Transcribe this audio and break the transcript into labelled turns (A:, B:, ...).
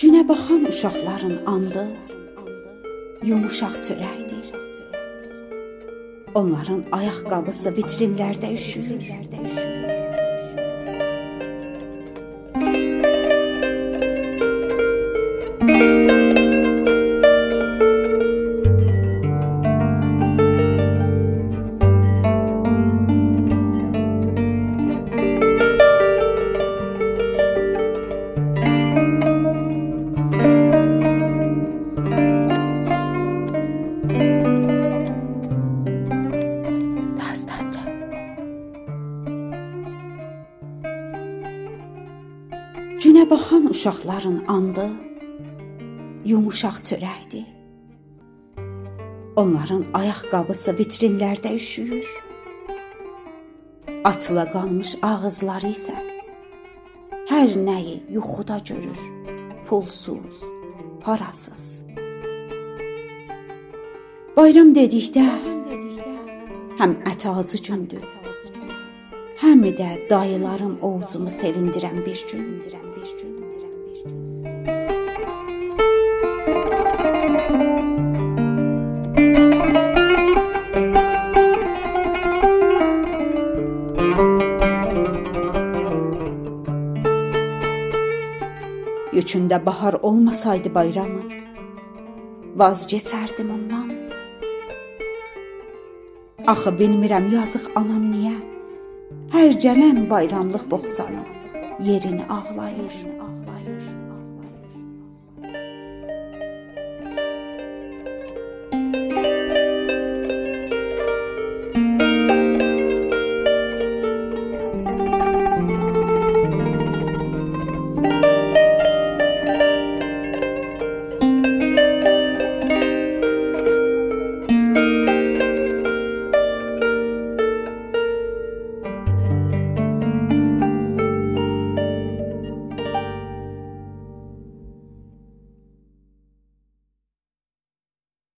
A: Günə baxan uşaqların andı yumuşaq çörəkdir. Onların ayaqqabısı vitrinlərdə üşüyür. Günə baxan uşaqların andı yumuşaq çörəkdir. Onların ayaqqabısı vitrinlərdə üşüyür. Açıla qalmış ağızları isə hər nəyi yuxuda görür. Pulsuz, parasız. Bayram dedikdə həm ətacı gündür. Həm də dayılarım ovucumu sevindirən bir gün, bir gün. Yükündə bahar olmasaydı bayramın, vazgeçərdim ondan. Axı bilmirəm yazıq anam niyə hər gələn bayramlıq boğçanın yerini ağlayır, ağlayır.